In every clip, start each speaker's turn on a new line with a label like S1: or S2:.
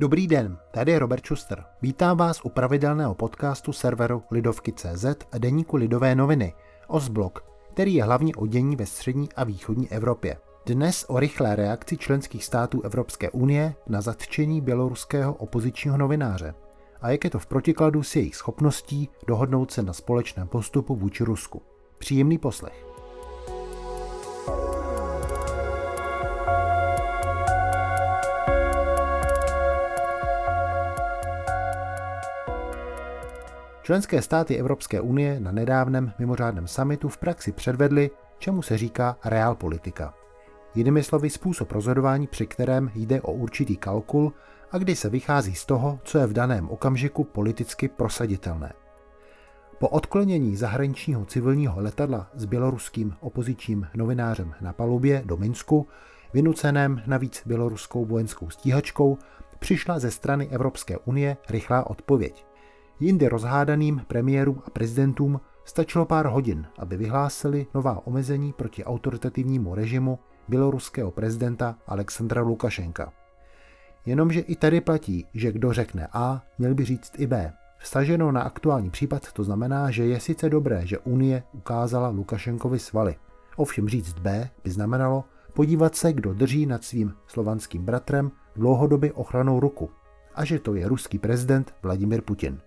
S1: Dobrý den, tady je Robert Schuster. Vítám vás u pravidelného podcastu serveru Lidovky.cz a deníku Lidové noviny, Osblok, který je hlavně o dění ve střední a východní Evropě. Dnes o rychlé reakci členských států Evropské unie na zatčení běloruského opozičního novináře a jak je to v protikladu s jejich schopností dohodnout se na společném postupu vůči Rusku. Příjemný poslech. Členské státy Evropské unie na nedávném mimořádném summitu v praxi předvedly, čemu se říká realpolitika. Jinými slovy způsob rozhodování, při kterém jde o určitý kalkul a kdy se vychází z toho, co je v daném okamžiku politicky prosaditelné. Po odklonění zahraničního civilního letadla s běloruským opozičním novinářem na palubě do Minsku, vynuceném navíc běloruskou vojenskou stíhačkou, přišla ze strany Evropské unie rychlá odpověď. Jindy rozhádaným premiérům a prezidentům stačilo pár hodin, aby vyhlásili nová omezení proti autoritativnímu režimu běloruského prezidenta Alexandra Lukašenka. Jenomže i tady platí, že kdo řekne A, měl by říct i B. Vstaženo na aktuální případ to znamená, že je sice dobré, že Unie ukázala Lukašenkovi svaly. Ovšem říct B by znamenalo podívat se, kdo drží nad svým slovanským bratrem dlouhodobě ochranou ruku a že to je ruský prezident Vladimir Putin.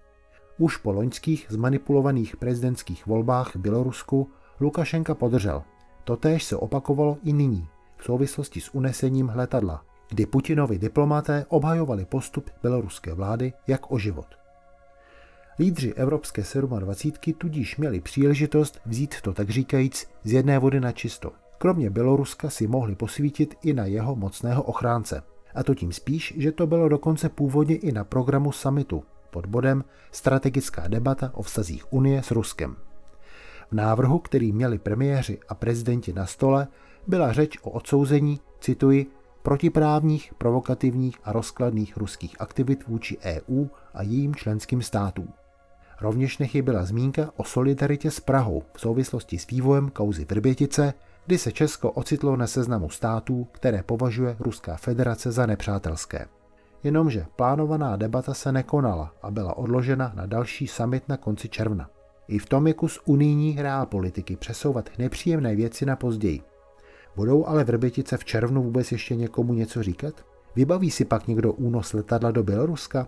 S1: Už po loňských zmanipulovaných prezidentských volbách v Bělorusku Lukašenka podržel. Totéž se opakovalo i nyní v souvislosti s unesením letadla, kdy Putinovi diplomaté obhajovali postup běloruské vlády jak o život. Lídři Evropské 27 tudíž měli příležitost vzít to tak říkajíc z jedné vody na čisto. Kromě Běloruska si mohli posvítit i na jeho mocného ochránce. A to tím spíš, že to bylo dokonce původně i na programu summitu, pod bodem Strategická debata o vztazích Unie s Ruskem. V návrhu, který měli premiéři a prezidenti na stole, byla řeč o odsouzení, cituji, protiprávních, provokativních a rozkladných ruských aktivit vůči EU a jejím členským státům. Rovněž nechyběla zmínka o solidaritě s Prahou v souvislosti s vývojem kauzy Vrbětice, kdy se Česko ocitlo na seznamu států, které považuje Ruská federace za nepřátelské. Jenomže plánovaná debata se nekonala a byla odložena na další summit na konci června. I v tom je kus unijní politiky přesouvat nepříjemné věci na později. Budou ale Vrbětice v červnu vůbec ještě někomu něco říkat? Vybaví si pak někdo únos letadla do Běloruska?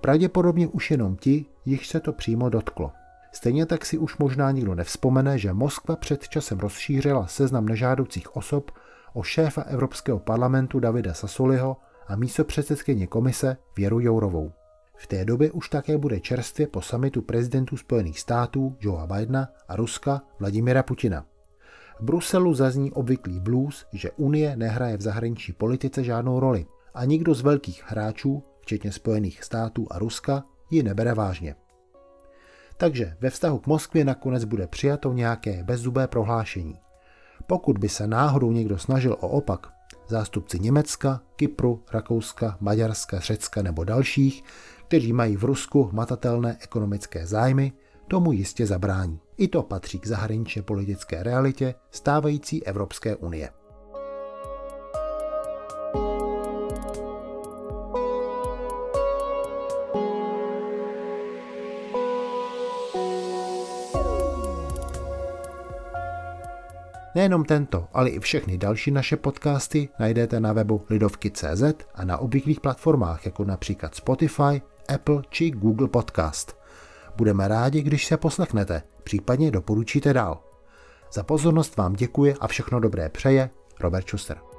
S1: Pravděpodobně už jenom ti, jich se to přímo dotklo. Stejně tak si už možná nikdo nevzpomene, že Moskva před časem rozšířila seznam nežádoucích osob o šéfa Evropského parlamentu Davida Sasoliho a místo předsedkyně komise Věru Jourovou. V té době už také bude čerstvě po samitu prezidentů Spojených států Joea Bidena a Ruska Vladimira Putina. V Bruselu zazní obvyklý blues, že Unie nehraje v zahraniční politice žádnou roli a nikdo z velkých hráčů, včetně Spojených států a Ruska, ji nebere vážně. Takže ve vztahu k Moskvě nakonec bude přijato nějaké bezzubé prohlášení. Pokud by se náhodou někdo snažil o opak, zástupci Německa, Kypru, Rakouska, Maďarska, Řecka nebo dalších, kteří mají v Rusku matatelné ekonomické zájmy, tomu jistě zabrání. I to patří k zahraničně politické realitě stávající Evropské unie. Nejenom tento, ale i všechny další naše podcasty najdete na webu lidovky.cz a na obvyklých platformách, jako například Spotify, Apple či Google Podcast. Budeme rádi, když se poslechnete, případně doporučíte dál. Za pozornost vám děkuje a všechno dobré přeje Robert Schuster.